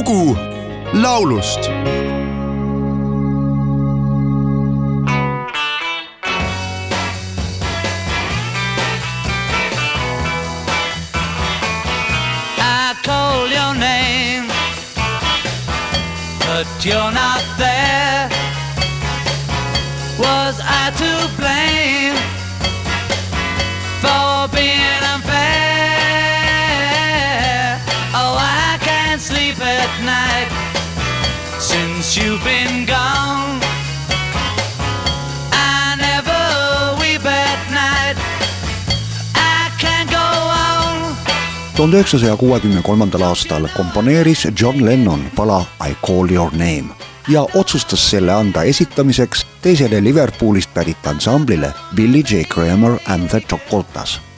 lugu laulust I call your name, but you're not there. Since you've been gone. I never weep at night. I can't go on. tuhande üheksasaja kuuekümne kolmandal aastal komponeeris John Lennon pala I call your name ja otsustas selle anda esitamiseks teisele Liverpoolist pärit ansamblile Billy J Kramer and the Chocotas.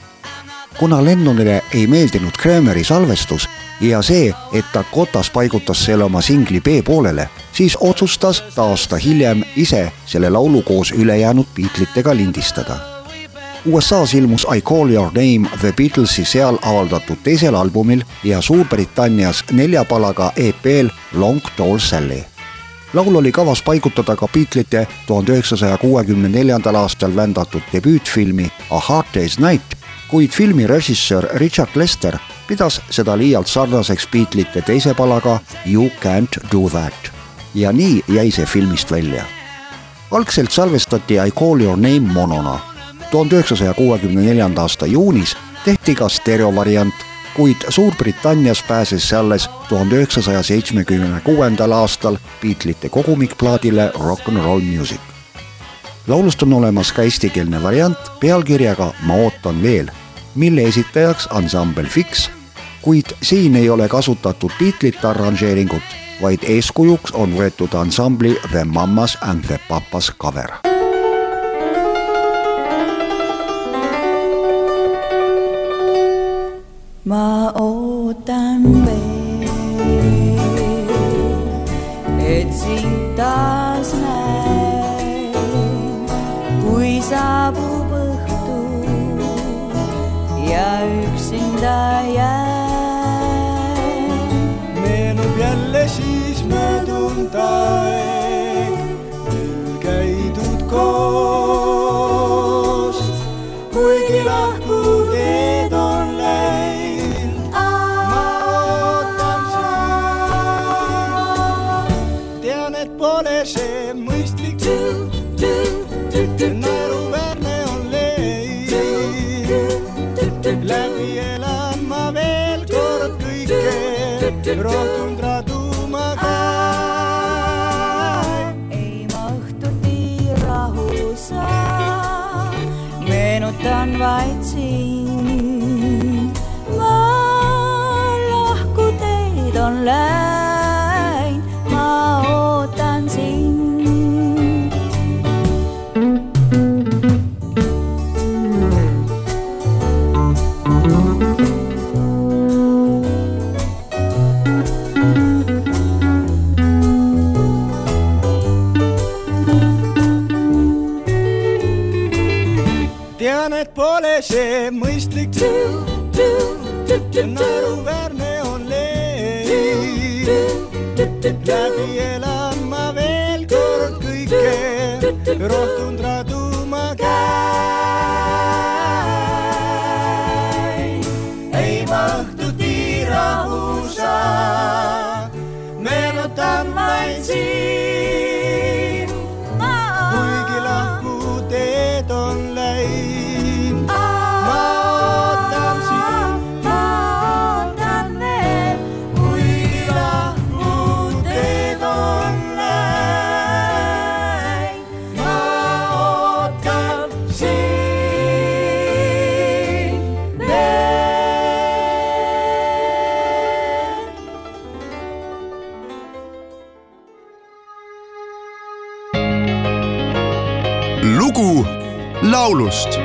Kuna Lennonile ei meeldinud Krameri salvestus ja see, et Dakotas paigutas selle oma singli B-poolele, siis otsustas ta aasta hiljem ise selle laulu koos ülejäänud Beatlesitega lindistada USA-s ilmus I Call Your Name The Beatlesi seal avaldatud teisel albumil ja Suurbritannias nelja palaga EP-l Long Tall Sally. laul oli kavas paigutada ka Beatlesite tuhande üheksasaja kuuekümne neljandal aastal vändatud debüütfilmi A Hard Day's Night, kuid filmi režissöör Richard Lester pidas seda liialt sarnaseks Beatlesite teise palaga You Can't Do That ja nii jäi see filmist välja algselt salvestati I Call Your Name monona. tuhande üheksasaja kuuekümne neljanda aasta juunis tehti ka stereovariant, kuid Suurbritannias pääses alles tuhande üheksasaja seitsmekümne kuuendal aastal Beatlesite kogumikplaadile Rock n Roll Music. laulust on olemas ka eestikeelne variant pealkirjaga Ma ootan veel, mille esitajaks ansambel Fix, kuid siin ei ole kasutatud Beatlesite arranžeeringut, vaid eeskujuks on võetud ansambli The Mamas and the Papas cover. Ma ootan pole see mõistlik, naeruväärne on leid. läbi elan ma veel kord kõike, rohtunud raduma käib. ei ma õhtuti rahu saa, meenutan vaid sind. Et pole see mõistlik, naeruväärne on leid. läbi elan ma veel kord kõike, rohtunud raduma lugu laulust